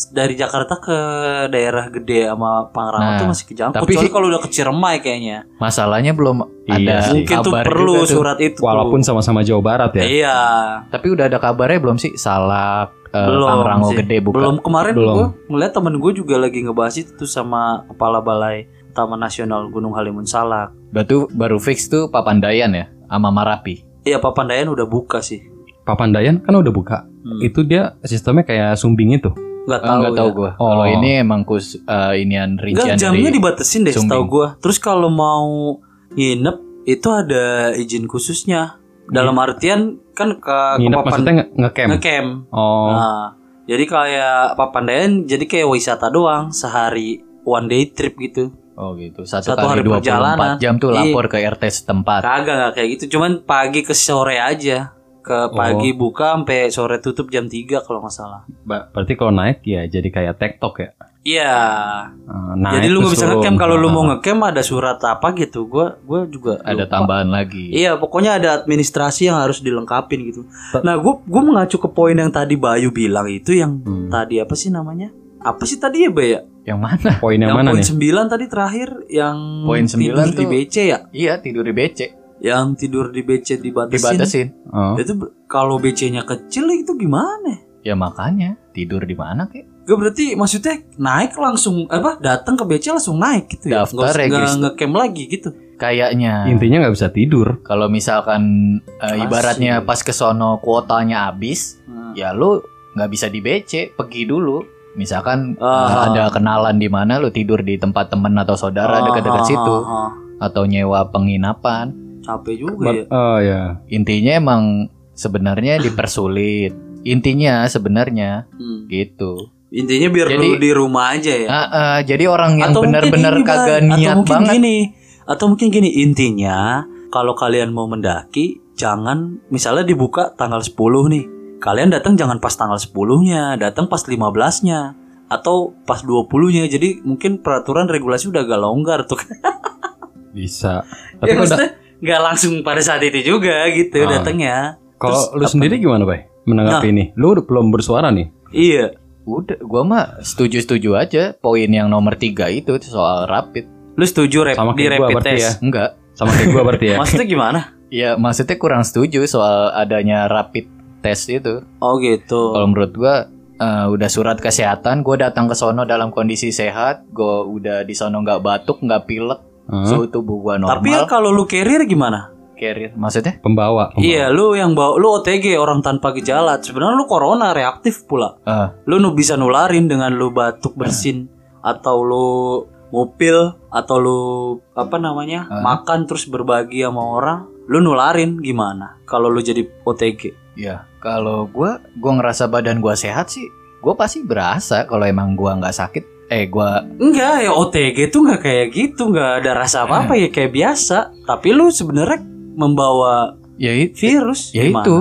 dari Jakarta ke daerah gede sama Pangrango Nah, tuh masih kejangkau. tapi- Kecuali kalau udah ke Ciremai kayaknya. Masalahnya belum Iya ada sih. Mungkin tuh kabar perlu juga tuh. surat itu. Walaupun sama-sama Jawa Barat ya. Iya. Tapi udah ada kabarnya belum sih? Salak, eh, belum Pangrango sih. gede buka. Belum kemarin Belum. gue ngeliat temen gue juga lagi ngebahas itu tuh sama kepala balai Taman Nasional Gunung Halimun Salak. Batu baru fix tuh Papandayan ya sama Marapi. Iya Papandayan udah buka sih. Papandayan kan udah buka. Hmm. Itu dia sistemnya kayak sumbing itu. Nggak Oh, tahu. nggak tahu ya. gua. Oh. Kalau ini emang kus eh, inian Enggak rincian jamnya dari dibatesin deh setahu gua. Terus kalau mau nginep itu ada izin khususnya. Dalam artian kan ke, ke Nginep Papan- maksudnya nge- ngecamp. ngecamp. Oh. Nah, jadi kayak Papandayan jadi kayak wisata doang sehari one day trip gitu. Oh gitu. Satu, Satu hari kali 24 perjalanan. jam tuh Iya. lapor ke RT setempat. Kagak nggak kayak gitu, cuman pagi ke sore aja. Ke pagi buka sampai sore tutup jam 3 kalau nggak salah. Ba- berarti kalau naik ya jadi kayak TikTok ya. Iya. Naik Jadi lu nggak bisa ngecamp kalau lu mau Ah. ngecamp ada surat apa gitu. Gua gua juga Ada lupa. tambahan lagi. Iya, pokoknya ada administrasi yang harus dilengkapin gitu. Nah, gue gue mengacu ke poin yang tadi Bayu bilang itu yang Hmm. tadi apa sih namanya? Apa sih tadi ya, Bay? ya? Yang mana? Poin yang, mana poin nih? 9 tadi terakhir yang Poin 9 tidur di tuh- BC ya? Iya tidur di BC. Yang tidur di BC dibatasin. Dibatasin. Oh. Itu kalau BC-nya kecil itu gimana? Ya makanya tidur di mana kek? Gak berarti maksudnya naik langsung apa datang ke BC langsung naik gitu ya? Daftar Nggak nggak regis- ngecamp lagi gitu. Kayaknya. Intinya nggak bisa tidur. Kalau misalkan eh, Asik. ibaratnya pas ke sono kuotanya habis, Nah, ya lu nggak bisa di BC, pergi dulu. Misalkan eh, ada kenalan di mana lu tidur di tempat temen atau saudara ah, dekat-dekat ah, situ ah. atau nyewa penginapan. Capek juga But- ya. oh ya. Intinya emang sebenarnya [COUGHS] dipersulit. Intinya sebenarnya Hmm. gitu. Intinya biar Jadi- lu di rumah aja ya. Ah, ah, jadi orang yang benar-benar kagak atau niat mungkin banget. gini atau mungkin gini intinya kalau kalian mau mendaki jangan misalnya dibuka tanggal 10 nih kalian datang jangan pas tanggal 10-nya datang pas 15-nya atau pas 20-nya jadi mungkin peraturan regulasi udah agak longgar tuh [LAUGHS] Bisa. ya Tapi kalau da- maksudnya nggak langsung pada saat itu juga gitu Ah. datangnya kalau Terus lu apa? sendiri gimana, Bay? Menanggapi ini. Lu udah belum bersuara nih. iya Udah, gua mah setuju-setuju aja poin yang nomor tiga itu soal rapid. lu setuju rap Sama di kayak gua rapid berarti test ya. Enggak. Sama kayak gua berarti ya. [LAUGHS] maksudnya gimana Ya maksudnya kurang setuju soal adanya rapid test itu. oh gitu Kalau menurut gua eh, udah surat kesehatan, gua datang ke sono dalam kondisi sehat, gua udah di sono nggak batuk, nggak pilek, Tubuh gua normal. tapi ya kalau lu carrier gimana carrier maksudnya? Pembawa, pembawa. Iya, lu yang bawa lu OTG orang tanpa gejala. Sebenarnya lu corona reaktif pula. Ah. Lu nu bisa nularin dengan lu batuk bersin atau lu ngupil atau lu apa namanya? Ah. makan terus berbagi sama orang, lu nularin gimana? Kalau lu jadi OTG. Ya, kalau gua gua ngerasa badan gua sehat sih, gua pasti berasa kalau emang gua nggak sakit. Eh, gua Enggak, ya OTG tuh nggak kayak gitu, nggak ada rasa apa-apa ya kayak biasa. Tapi lu sebenarnya membawa ya it- virus. ya Gimana? itu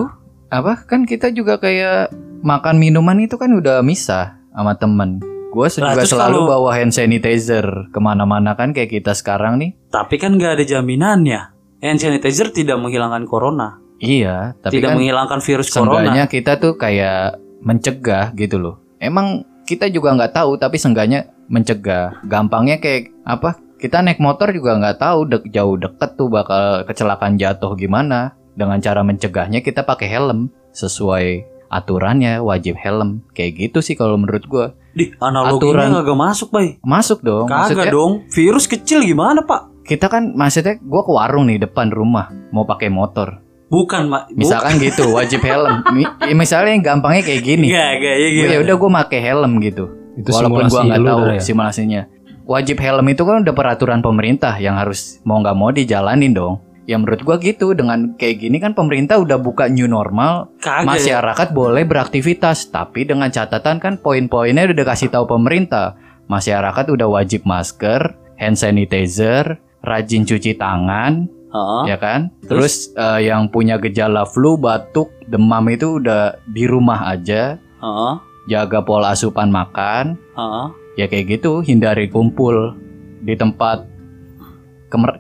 apa kan kita juga kayak makan minuman itu kan udah misah sama temen. Gua Lah, juga selalu kalau- bawa hand sanitizer ke mana-mana kan kayak kita sekarang nih. Tapi kan nggak ada jaminannya. Hand sanitizer tidak menghilangkan corona, Iya, tapi tidak kan menghilangkan virus corona. kita tuh kayak mencegah gitu loh. Emang kita juga nggak tahu tapi seenggaknya mencegah. Gampangnya kayak apa? Kita naik motor juga nggak tahu dek jauh deket tuh bakal kecelakaan jatuh gimana. Dengan cara mencegahnya kita pakai helm sesuai aturannya wajib helm. Kayak gitu sih kalau menurut gua. Di analoginya Aturan- kagak masuk, Bay. Masuk dong. Kagak Maksudnya dong. Virus kecil gimana, Pak? kita kan maksudnya gua ke warung nih depan rumah mau pakai motor. Bukan, Mak. Misalkan [LAUGHS] gitu wajib helm. Mi- misalnya yang gampangnya kayak gini. Enggak, enggak ya gitu. ya udah gue pakai helm gitu Itu walaupun gua nggak tahu ya? simulasinya wajib helm itu kan udah peraturan pemerintah yang harus mau nggak mau dijalanin dong ya menurut gua gitu dengan kayak gini kan pemerintah udah buka new normal Kagak. masyarakat boleh beraktivitas tapi dengan catatan kan poin-poinnya udah dikasih tahu pemerintah masyarakat udah wajib masker hand sanitizer rajin cuci tangan Heeh. ya kan? Terus? Eh, yang punya gejala flu batuk demam itu udah di rumah aja. Heeh. jaga pola asupan makan. Heeh. ya kayak gitu hindari kumpul di tempat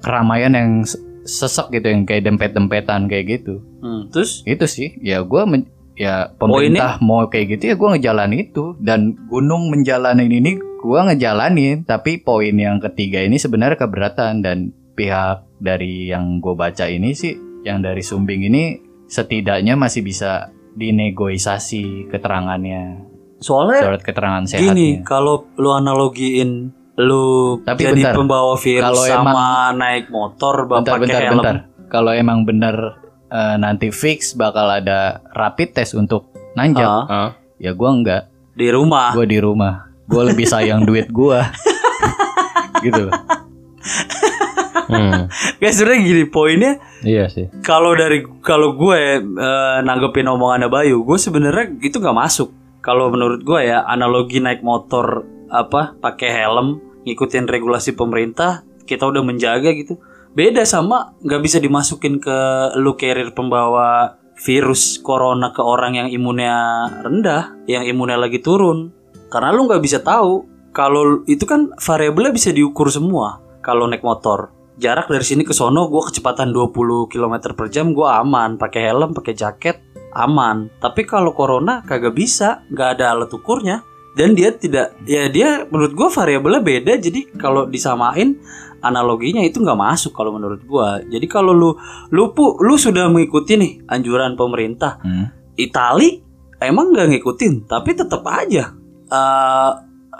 keramaian yang se- sesek gitu yang kayak dempet-dempetan kayak gitu. Hmm, terus? Itu sih. Ya gua men- ya pemerintah mau kayak gitu ya gua ngejalanin itu. Dan gunung menjalanin ini gua ngejalanin. Tapi poin yang ketiga ini sebenarnya keberatan dan pihak dari yang gue baca ini sih yang dari Sumbing ini setidaknya masih bisa dinegosiasi keterangannya soalnya surat keterangan gini, sehatnya. kalau lu analogiin lu Tapi jadi bentar. pembawa virus Kalau sama naik motor bentar pakai bentar helm. bentar. Kalau emang bener eh, nanti fix bakal ada rapid test untuk nanjak, Ah, Ah. ya gua enggak. di rumah. Gua di rumah. Gua lebih sayang duit gua. [LAUGHS] gitu. loh. [LAUGHS] Hmm. [LAUGHS] Guys, sebenarnya gini poinnya Iya sih. kalau dari kalau gue eh, nanggepin omongannya Bayu, gue sebenarnya itu nggak masuk. Kalau menurut gue ya analogi naik motor apa pakai helm, ngikutin regulasi pemerintah, kita udah menjaga gitu. Beda sama nggak bisa dimasukin ke lu carrier pembawa virus corona ke orang yang imunnya rendah, yang imunnya lagi turun. Karena lu nggak bisa tahu kalau itu kan variabelnya bisa diukur semua kalau naik motor jarak dari sini ke sono gue kecepatan 20 km per jam gue aman. Pakai helm pakai jaket aman. Tapi kalau corona kagak bisa. Nggak ada alat ukurnya. Dan dia tidak ya dia menurut gue variabelnya beda. Jadi kalau disamain analoginya itu nggak masuk kalau menurut gue jadi kalau lu lu pu, lu sudah mengikuti nih anjuran pemerintah Hmm. Itali emang nggak ngikutin tapi tetap aja eh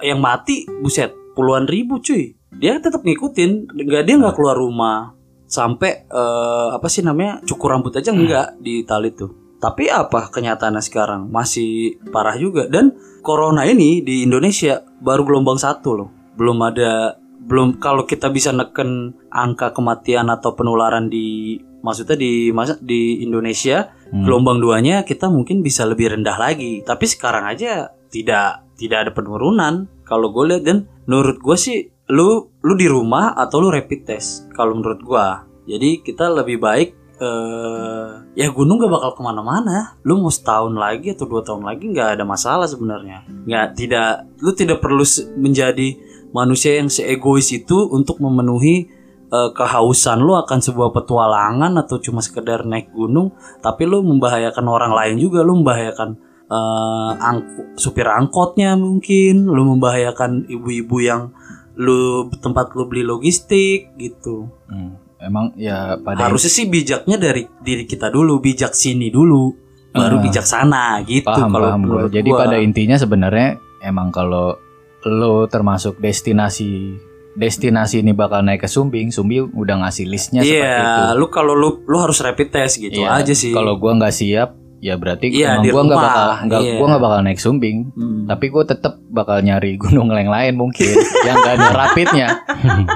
yang mati buset puluhan ribu cuy dia tetap ngikutin nggak dia nggak keluar rumah. Sampai eh, apa sih namanya cukur rambut aja nggak di Itali tuh. Tapi apa kenyataannya sekarang? Masih parah juga. Dan corona ini di Indonesia baru gelombang satu loh. Belum ada belum kalau kita bisa neken angka kematian atau penularan di maksudnya di masa di Indonesia Hmm. gelombang duanya kita mungkin bisa lebih rendah lagi. Tapi sekarang aja tidak tidak ada penurunan. Kalau gue lihat dan menurut gue sih lu lu di rumah atau lu rapid test kalau menurut gue jadi kita lebih baik eh ya gunung gak bakal ke mana-mana. Lu mau setahun lagi atau dua tahun lagi nggak ada masalah sebenarnya. Nggak tidak lu tidak perlu menjadi manusia yang seegois itu untuk memenuhi eh, kehausan lu akan sebuah petualangan atau cuma sekedar naik gunung tapi lu membahayakan orang lain juga. Lu membahayakan eh, angku- supir angkotnya mungkin lu membahayakan ibu-ibu yang lu tempat lu beli logistik gitu Hmm. Emang ya pada harusnya sih bijaknya dari diri kita dulu bijak sini dulu baru Ah. bijak sana gitu paham kalau paham gua. Jadi gua. pada intinya sebenarnya emang kalau lo termasuk destinasi destinasi ini bakal naik ke Sumbing, Sumbing udah ngasih listnya seperti itu. Iya, lu kalau lu lu harus rapid test gitu Iya, aja sih. Kalau gua nggak siap, ya berarti Iya, emang gua nggak bakal nggak Iya. gua nggak bakal naik Sumbing. Hmm. Tapi gue tetap bakal nyari gunung yang lain mungkin [LAUGHS] yang gak ada rapidnya.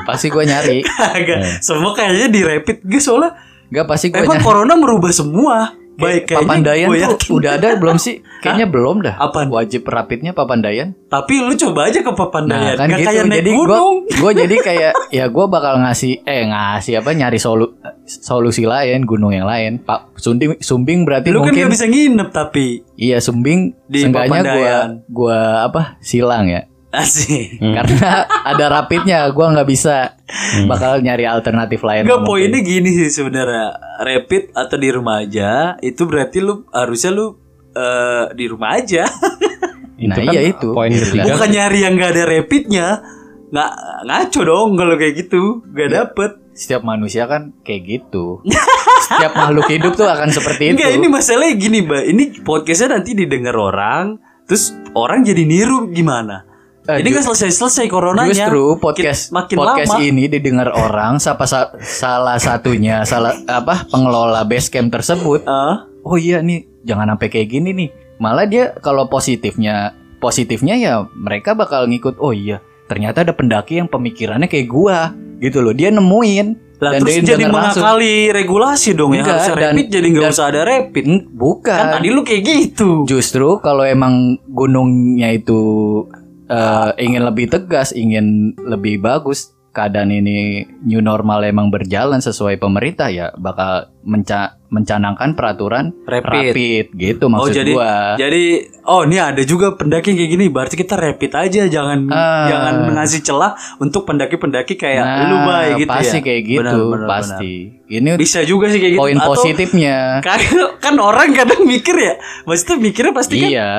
pasti gue nyari. Agak Iya. semua kayaknya di rapid guys soalnya Gak pasti gue emang nyari. corona merubah semua. Baik kayaknya Papandayan gua tuh yakin. udah ada belum sih? Kayaknya belum dah. Apaan? Wajib rapidnya Papandayan. Tapi lu coba aja ke Papandayan. Nah kan Nggak gitu. kayak naik Jadi gue gunung. gue [LAUGHS] jadi kayak ya gue bakal ngasih eh ngasih apa nyari solu, solusi lain gunung yang lain. Pak Sumbing Sumbing berarti Lu kan mungkin nggak bisa nginep tapi iya Sumbing Di seenggaknya gue Papandayan. gua apa silang ya. Asik. Karena ada rapidnya gue nggak bisa bakal nyari alternatif lain. Mungkin. poinnya gini sih sebenarnya. Rapid atau di rumah aja itu berarti lu harusnya lu eh, di rumah aja. Nah, kan iya itu. Poin ketiga. Bukan nyari yang nggak ada rapidnya. Nggak ngaco dong kalau kayak gitu. Gak dapet. Setiap manusia kan kayak gitu. Setiap makhluk hidup tuh akan seperti itu. Enggak ini masalahnya gini mbak Ini podcastnya nanti didengar orang Terus orang jadi niru gimana Eh, Ini nggak selesai-selesai coronanya Justru podcast Makin podcast lama ini didengar orang siapa sa- salah satunya salah apa pengelola base camp tersebut. Ah, Oh iya nih jangan sampai kayak gini nih. Malah dia kalau positifnya positifnya ya mereka bakal ngikut. Oh iya ternyata ada pendaki yang pemikirannya kayak gua gitu loh. Dia nemuin Lah dan terus jadi denger langsung. mengakali regulasi dong ya Harusnya dan- rapid jadi nggak usah ada rapid Bukan. Kan tadi lu kayak gitu Justru kalau emang gunungnya itu eh, ingin lebih tegas, ingin lebih bagus, keadaan ini new normal emang berjalan sesuai pemerintah ya bakal menca mencanangkan peraturan Rapid. rapid gitu maksud oh jadi gua. jadi oh ini ada juga pendaki kayak gini berarti kita rapid aja jangan Ah. jangan ngasih celah untuk pendaki-pendaki kayak Nah, lu bay gitu pasti ya kayak gitu Benar, benar, pasti. Ini benar. bisa juga sih kayak gitu poin Atau positifnya. [LAUGHS] kan, kan orang kadang mikir ya maksudnya mikirnya pasti kan Iya,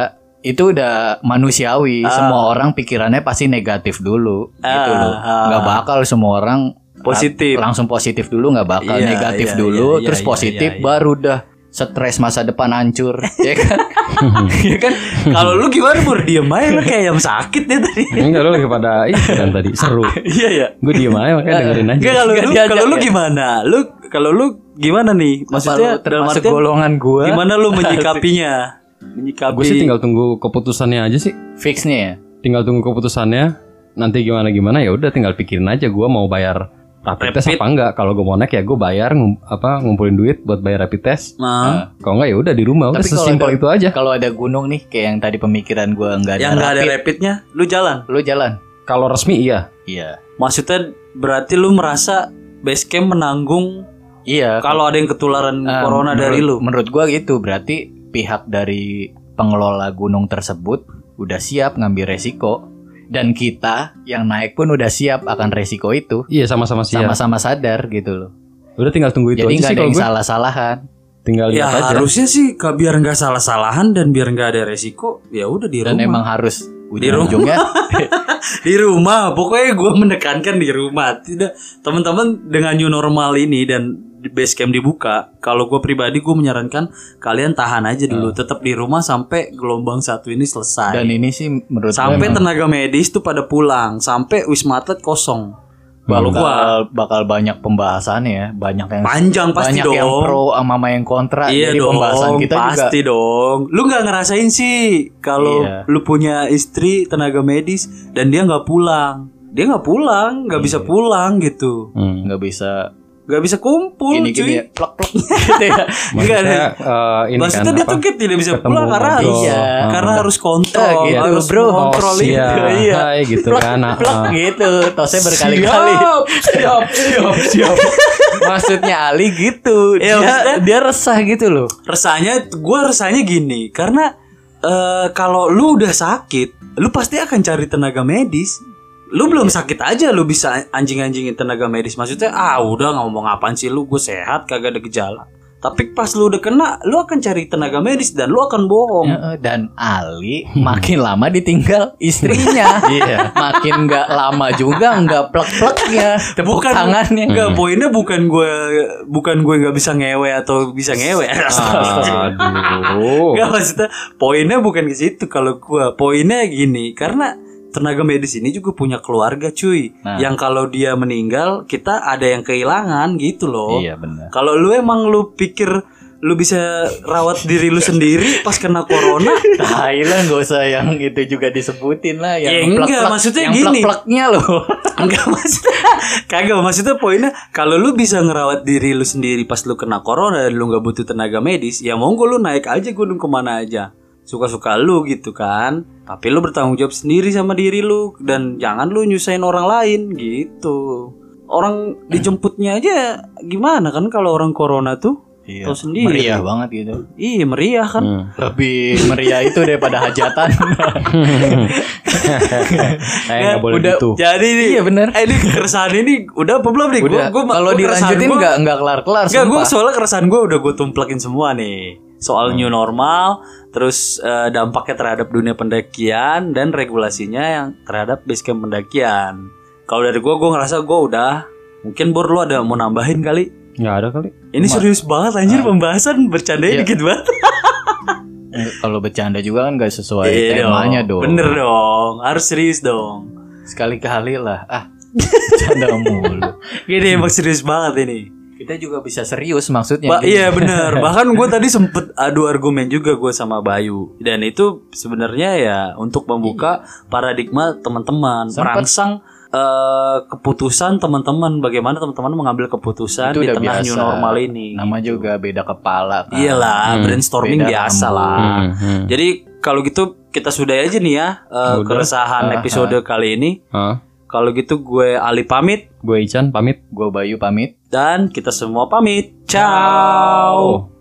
itu udah manusiawi. Semua orang pikirannya pasti negatif dulu, gitu Ah, loh. Nggak bakal semua orang Positif. la- langsung positif dulu, nggak bakal Iya, negatif iya, dulu, iya, terus iya, positif, iya, iya. baru dah stres masa depan hancur, [LAUGHS] ya kan? [LAUGHS] Iya kan kalau lu gimana bur diem aja lu kayak yang sakit ya tadi Enggak lu lagi pada [LAUGHS] itu kan tadi seru. iya ya Gue diem aja makanya dengerin aja. Enggak kalau lu kalau lu ya? gimana lu kalau lu gimana nih maksudnya lu termasuk golongan gua gimana lu menyikapinya menyikapi Gue sih tinggal tunggu keputusannya aja sih. fixnya ya. Tinggal tunggu keputusannya. Nanti gimana gimana ya udah tinggal pikirin aja gue mau bayar rapid test Rapid. apa enggak. Kalau gue mau naik ya gue bayar ngum- apa ngumpulin duit buat bayar rapid test. Nah, Kalau enggak ya udah di rumah. Udah Tapi kalau sesimpel ada- itu aja. Kalau ada gunung nih, kayak yang tadi pemikiran gua nggak ada yang nggak ada rapid, rapidnya lu jalan lu jalan. Kalau resmi iya. Iya. maksudnya berarti lu merasa base camp menanggung Iya. kalau ada yang ketularan Ah, corona dari menurut- lu Menurut gua gitu, berarti pihak dari pengelola gunung tersebut udah siap ngambil resiko dan kita yang naik pun udah siap akan resiko itu. Iya sama-sama siap. Sama-sama sadar gitu loh. Udah tinggal tunggu itu Jadi aja nggak sih ada kalau yang salah-salahan. Tinggal ya lihat aja. harusnya sih biar nggak salah-salahan dan biar nggak ada resiko ya udah di Dan rumah emang harus Di rumah. [LAUGHS] di rumah pokoknya gue menekankan di rumah tidak teman-teman dengan new normal ini dan base camp dibuka kalau gue pribadi gue menyarankan kalian tahan aja dulu tetap di rumah sampai gelombang satu ini selesai dan ini sih menurut sampai emang tenaga medis tuh pada pulang sampai wisma atlet kosong kalau bakal, gua bakal banyak pembahasannya ya, banyak yang panjang pasti banyak yang dong pro sama yang kontra. Iya Jadi dong, pembahasan kita pasti juga dong. Lu nggak ngerasain sih kalau Iya. lu punya istri tenaga medis dan dia nggak pulang, dia nggak pulang, nggak bisa pulang gitu, Hmm. nggak bisa nggak bisa kumpul, gini cuy. gini ya, plak plak [LAUGHS] gitu ya. Maksudnya ada. eh, ini Maksudnya kan dia tuh kayak tidak bisa pulang karena harus. Iya. karena Ah. harus kontrol, gitu, harus bro. kontrol Oh, itu. Iya. Hai, gitu plak kan. ah, plak ah. gitu tosnya berkali-kali Siap, siap, siap, siap. [LAUGHS] maksudnya Ali gitu Iya, dia, dia resah gitu loh resahnya gue resahnya gini karena eh, kalau lu udah sakit lu pasti akan cari tenaga medis lu belum sakit aja lu bisa anjing-anjingin tenaga medis maksudnya ah udah ngomong apaan sih lu gue sehat kagak ada gejala tapi pas lu udah kena lu akan cari tenaga medis dan lu akan bohong Heeh, dan Ali makin lama ditinggal istrinya [LAUGHS] Iya. makin nggak lama juga nggak plek pleknya tepuk Bukan- tangannya Enggak, poinnya bukan gue bukan gue nggak bisa ngewe atau bisa ngewe. Aduh. [LAUGHS] Enggak maksudnya poinnya bukan ke situ kalau gua. Poinnya gini, karena tenaga medis ini juga punya keluarga cuy. Nah. Yang kalau dia meninggal, kita ada yang kehilangan gitu loh. iya benar Kalau lu emang lu pikir lu bisa rawat diri lu sendiri pas kena corona, [LAUGHS] Thailand gak usah yang itu juga disebutin lah yang Ya, enggak, plek-plek- maksudnya yang gini. plek-pleknya loh [LAUGHS] enggak maksudnya kagak maksudnya poinnya kalau lu bisa ngerawat diri lu sendiri pas lu kena corona dan lu nggak butuh tenaga medis, ya monggo lu naik aja gunung ke mana aja. Suka-suka lu gitu kan. Tapi lu bertanggung jawab sendiri sama diri lu dan jangan lu nyusahin orang lain gitu. Orang dijemputnya aja gimana kan kalau orang corona tuh? iya, Tahu sendiri. meriah banget gitu Iya meriah kan. Hmm. [LAUGHS] lebih meriah itu daripada hajatan [LAUGHS] Eh nggak boleh udah- gitu. Jadi nih, Iya, bener. Eh, ini keresahan ini udah apa belum nih? udah Gua- gua- kalau gua dilanjutin gua- nggak nggak kelar kelar Enggak, gue soalnya keresahan gue udah gue tumplakin semua nih Soal new normal Terus eh, dampaknya terhadap dunia pendakian Dan regulasinya yang terhadap basecamp pendakian. Kalau dari gue, gue ngerasa gue udah Mungkin Bor lu ada mau nambahin kali? Nggak ada kali. Ini serius banget anjir pembahasan Bercandanya Iya. dikit banget. Eh, kalau bercanda juga kan nggak sesuai Iya temanya dong. Bener dong, harus serius dong. Sekali kali lah. Ah [LAUGHS] bercanda mulu. Gini emang serius banget ini kita juga bisa serius maksudnya Ba- gitu. iya bener [LAUGHS] Bahkan gue tadi sempet adu argumen juga gue sama Bayu Dan itu sebenarnya ya Untuk membuka paradigma teman-teman. Merangsang eh, keputusan teman-teman Bagaimana teman-teman mengambil keputusan Itu Di tengah biasa. new normal ini nama juga beda kepala kan. Iyalah Hmm. brainstorming biasa lah Hmm, hmm. Jadi kalau gitu kita sudah aja nih ya Udah. Keresahan Ah, episode kali ini Hah? Kalau gitu gue Ali pamit Gue Ican pamit. Gue Bayu pamit. dan kita semua pamit. Ciao.